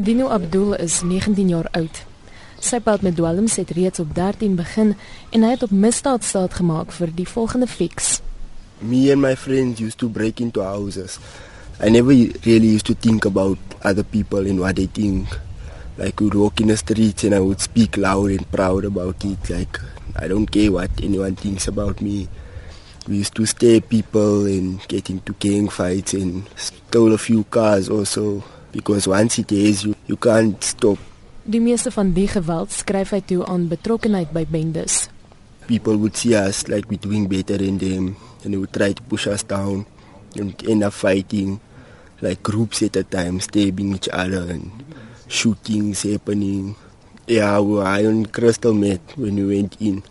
Dino Abdul is 19 jaar oud. Sy pad met dwelms het reeds op 13 begin en hy het op misdaad staat gemaak vir die volgende fix. Me and my friends used to break into houses. I never really used to think about other people and what they think. Like we'd walk in the streets and I would speak loud and proud about it. Like I don't care what anyone thinks about me. We used to stare people and get into gang fights and stole a few cars also because once it is you you can't stop. Die meeste van die geweld skryf hy toe aan betrokkenheid by bendes. People would see us like we're doing better than them and they would try to push us down and end up fighting like groups at a time, stabbing each other and shootings happening. Yeah, we were on crystal meth when we went in.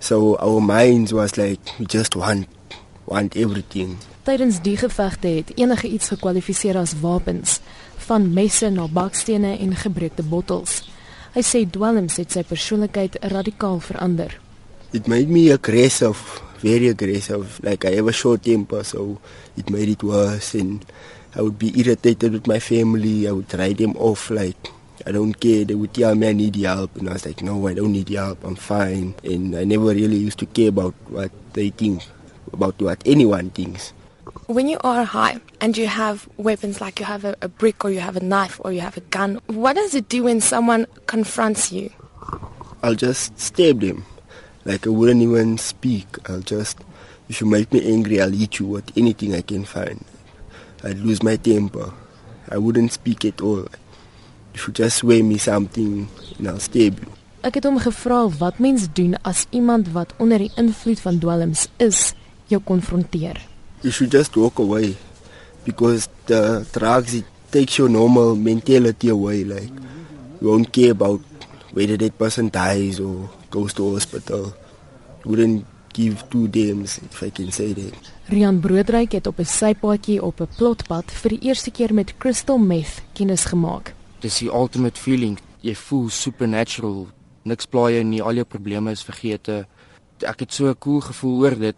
So our minds was like we just want want everything. Tydens die gevegte het enige iets gekwalifiseer as wapens, van messe na bakstene en gebreekte bottels. Hy sê dwelms het sy persoonlikheid radikaal verander. It made me aggressive, very aggressive. Like I have a short temper, so it made it worse and I would be irritated with my family. I would write them off like I don't care. They would tell me I need help, and I was like, no, I don't need help. I'm fine. And I never really used to care about what they think, about what anyone thinks. When you are high and you have weapons like you have a, a brick or you have a knife or you have a gun, what does it do when someone confronts you? I'll just stab them. Like I wouldn't even speak. I'll just, if you make me angry, I'll hit you with anything I can find. I'd lose my temper. I wouldn't speak at all. If you just weigh me something, and I'll stab you. Ek het hom gevra wat mens doen as iemand wat onder die invloed van dwelms is, jou konfronteer. You should just walk away because the drugs it takes your normal mentality away. Like you won't care about whether that person dies or goes to hospital. You wouldn't give two damns if I can say that. Rian Broodryk het op 'n sypaadjie op 'n plotpad vir die eerste keer met crystal meth kennis gemaak. Dis die ultimate feeling. Jy voel supernatural. Niks pla jou nie, al jou probleme is vergete. Ek het so 'n cool gevoel oor dit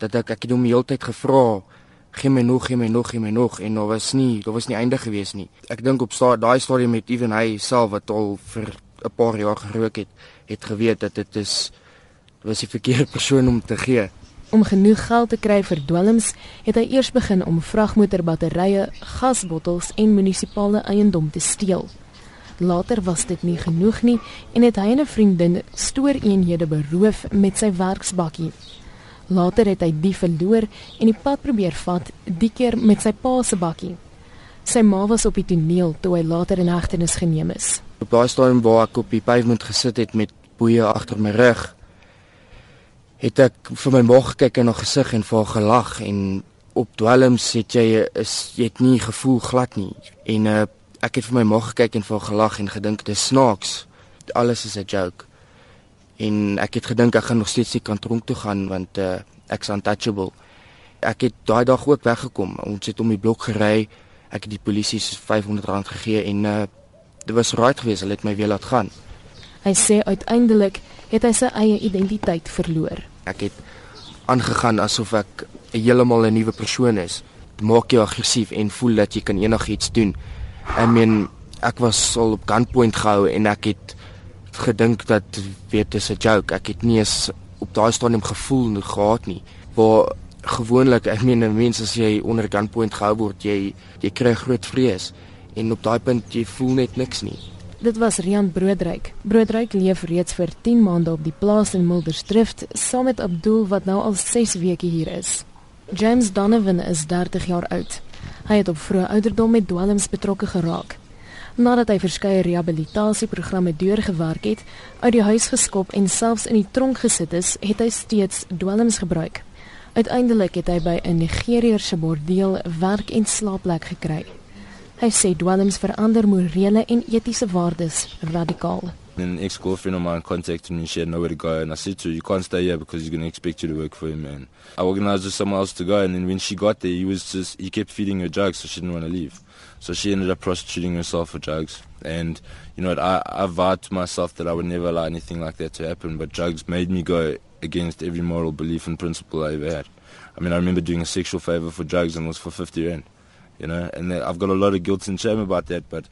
dat ek ek het hom die hele tyd gevra, "Gee my nog, gee my nog, gee my nog" en daar was nie, daar was nie einde gewees nie. Ek dink op sta daai stadium met ewen hy self wat al vir 'n paar jaar gerook het, het geweet dat dit is was die verkeerde persoon om te gee. Om genoeg geld te kry vir dwelms, het hy eers begin om vragmotorbatterye, gasbottels en munisipale eiendom te steel. Later was dit nie genoeg nie en het hy en 'n vriendin stooreenhede beroof met sy werksbakkie. Later het hy die verloor en die pad probeer vat, die keer met sy pa se bakkie. Sy ma was op die toneel toe hy later in hegtenis geneem is. Op daai stadium waar ek op die pavement gesit het met boeie agter my rug, het ek vir my ma gekyk in haar gesig en vir haar gelag en op dwelms het jy is jy het nie gevoel glad nie en uh, ek het vir my ma gekyk en vir haar gelag en gedink dis snaaks alles is 'n joke en ek het gedink ek gaan nog steeds nie kan tronk toe gaan want uh, ek's untouchable ek het daai dag ook weggekom ons het om die blok gery ek het die polisie se 500 rand gegee en uh, dit was right geweest hulle het my weer laat gaan Hy sê uiteindelik het hy sy eie identiteit verloor. Ek het aangegaan asof ek heeltemal 'n nuwe persoon is. Dit maak jou aggressief en voel dat jy kan enigiets doen. I mean, ek was al op gunpoint gehou en ek het gedink dat weet dis 'n joke. Ek het nie eens op daai stadium gevoel gehad nie. Waar gewoonlik, ek meen, mense as jy onder gunpoint gehou word, jy jy kry groot vrees en op daai punt jy voel net niks nie. Dit was Rian Broodryk. Broodryk leef reeds vir 10 maande op die plaas in Mildersdrift saam met Abdul wat nou al 6 weke hier is. James Donovan is 30 jaar oud. Hy het op vroeë ouderdom met dwelms betrokke geraak. Nadat hy verskeie rehabilitasieprogramme deurgewerk het, uit die huis geskop en selfs in die tronk gesit is, het hy steeds dwelms gebruik. Uiteindelik het hy by 'n Nigeriëse bordeel werk en slaapplek gekry. Hy sê dwelms verander morele en etiese waardes radikaal. An ex-girlfriend of mine contacted me. and She had nowhere to go, and I said to her, "You can't stay here because he's going to expect you to work for him." And I organised with someone else to go, and then when she got there, he was just he kept feeding her drugs, so she didn't want to leave. So she ended up prostituting herself for drugs. And you know, I I vowed to myself that I would never allow anything like that to happen. But drugs made me go against every moral belief and principle I ever had. I mean, I remember doing a sexual favor for drugs, and it was for fifty rand. You know, and I've got a lot of guilt and shame about that, but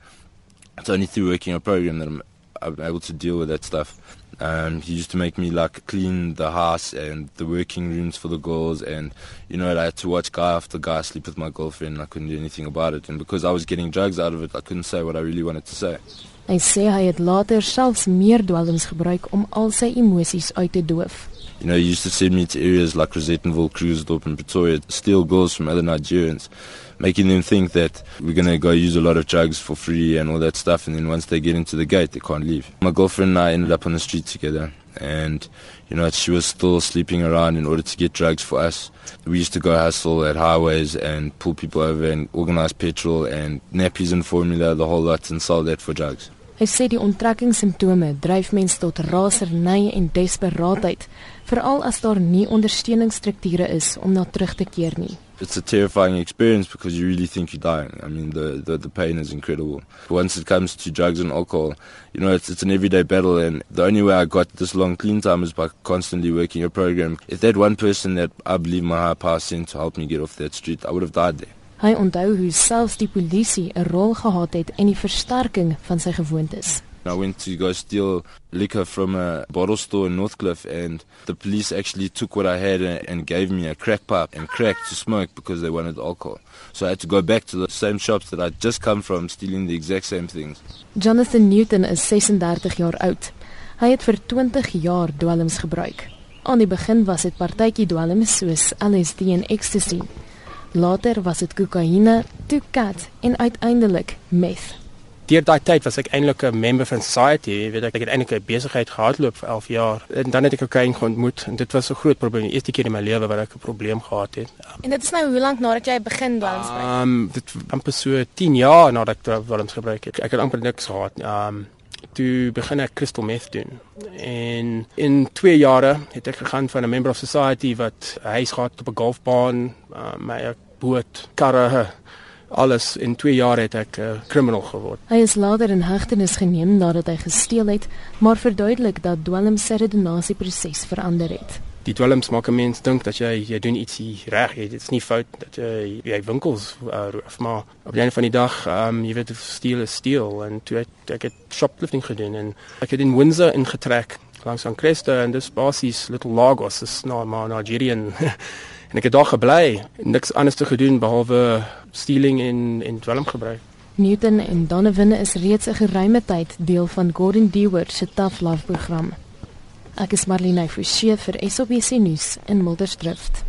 it's only through working a program that I'm, I'm able to deal with that stuff. Um, he used to make me like clean the house and the working rooms for the girls, and you know I had to watch guy after guy sleep with my girlfriend. I couldn't do anything about it, and because I was getting drugs out of it, I couldn't say what I really wanted to say. Hy sê hy het later selfs meer dwelms gebruik om al sy emosies uit te doof. You know, he used to send me to areas like Rosettenville, Krugersdorp, and Pretoria, steal girls from other Nigerians, making them think that we're going to go use a lot of drugs for free and all that stuff. And then once they get into the gate, they can't leave. My girlfriend and I ended up on the street together. And, you know, she was still sleeping around in order to get drugs for us. We used to go hustle at highways and pull people over and organize petrol and nappies and formula, the whole lot, and sell that for drugs. Hy sê die onttrekkingssimptome dryf mense tot raserny en desperaatheid, veral as daar nie ondersteuningsstrukture is om na terug te keer nie. It's a terrifying experience because you really think you're dying. I mean, the, the, the pain is incredible. Once it comes to drugs and alcohol, you know, it's, it's an everyday battle. And the only way I got this long clean time is by constantly working a program. If that one person that I believe my higher power sent to help me get off that street, I would have died there. Hy onthou hoe selfs die polisie 'n rol gehad het in die versterking van sy gewoontes. I went to go steal liquor from a bottle store in Northcliffe, and the police actually took what I had and gave me a crack pipe and crack to smoke because they wanted alcohol. So I had to go back to the same shops that I'd just come from, stealing the exact same things. Jonathan Newton is 36 jaar oud. Hy het vir 20 jaar dwelms gebruik. Aan die begin was dit partytjie dwelms soos LSD en ecstasy. Later was dit kokaine, toe kat en uiteindelik meth. Deur daai tyd was ek eintlik 'n member van society, jy weet ek, ek het eintlik 'n besigheid gehardloop vir 11 jaar en dan het ek kokain ontmoet en dit was 'n groot probleem, die eerste keer in my lewe wat ek 'n probleem gehad het. En dit is nou hoe lank nadat jy begin dwelms gebruik? Ehm um, dit amper so 10 jaar nadat ek dwelms gebruik het. Ek het amper niks gehad. Ehm um, toe begin ek crystal meth doen. En in 2 jare het ek gegaan van 'n member of society wat huis gehad op 'n golfbaan, uh, my boot, karre, alles in 2 jaar het ek 'n uh, criminal geword. Hy is later in hegtenis geneem nadat hy gesteel het, maar verduidelik dat dwelm sy redenasieproses verander het. Die dwelms maak 'n mens dink dat jy jy doen iets reg, dit is nie fout dat jy jy winkels uh, roof, maar op die einde van die dag, ehm um, jy weet steel is steel en toe het, ek het shoplifting gedoen en ek het in Windsor ingetrek langs aan Cresta en dis basies Little Lagos, dis nou maar Nigerian En ek het daar gebly, niks anders te gedoen behalwe stealing en en dwelmgebruik. Newton en Donovan is reeds 'n geruime tyd deel van Gordon Dewar se Tough Love program. Ek is Marlene Forsie vir SABC nuus in Muldersdrift.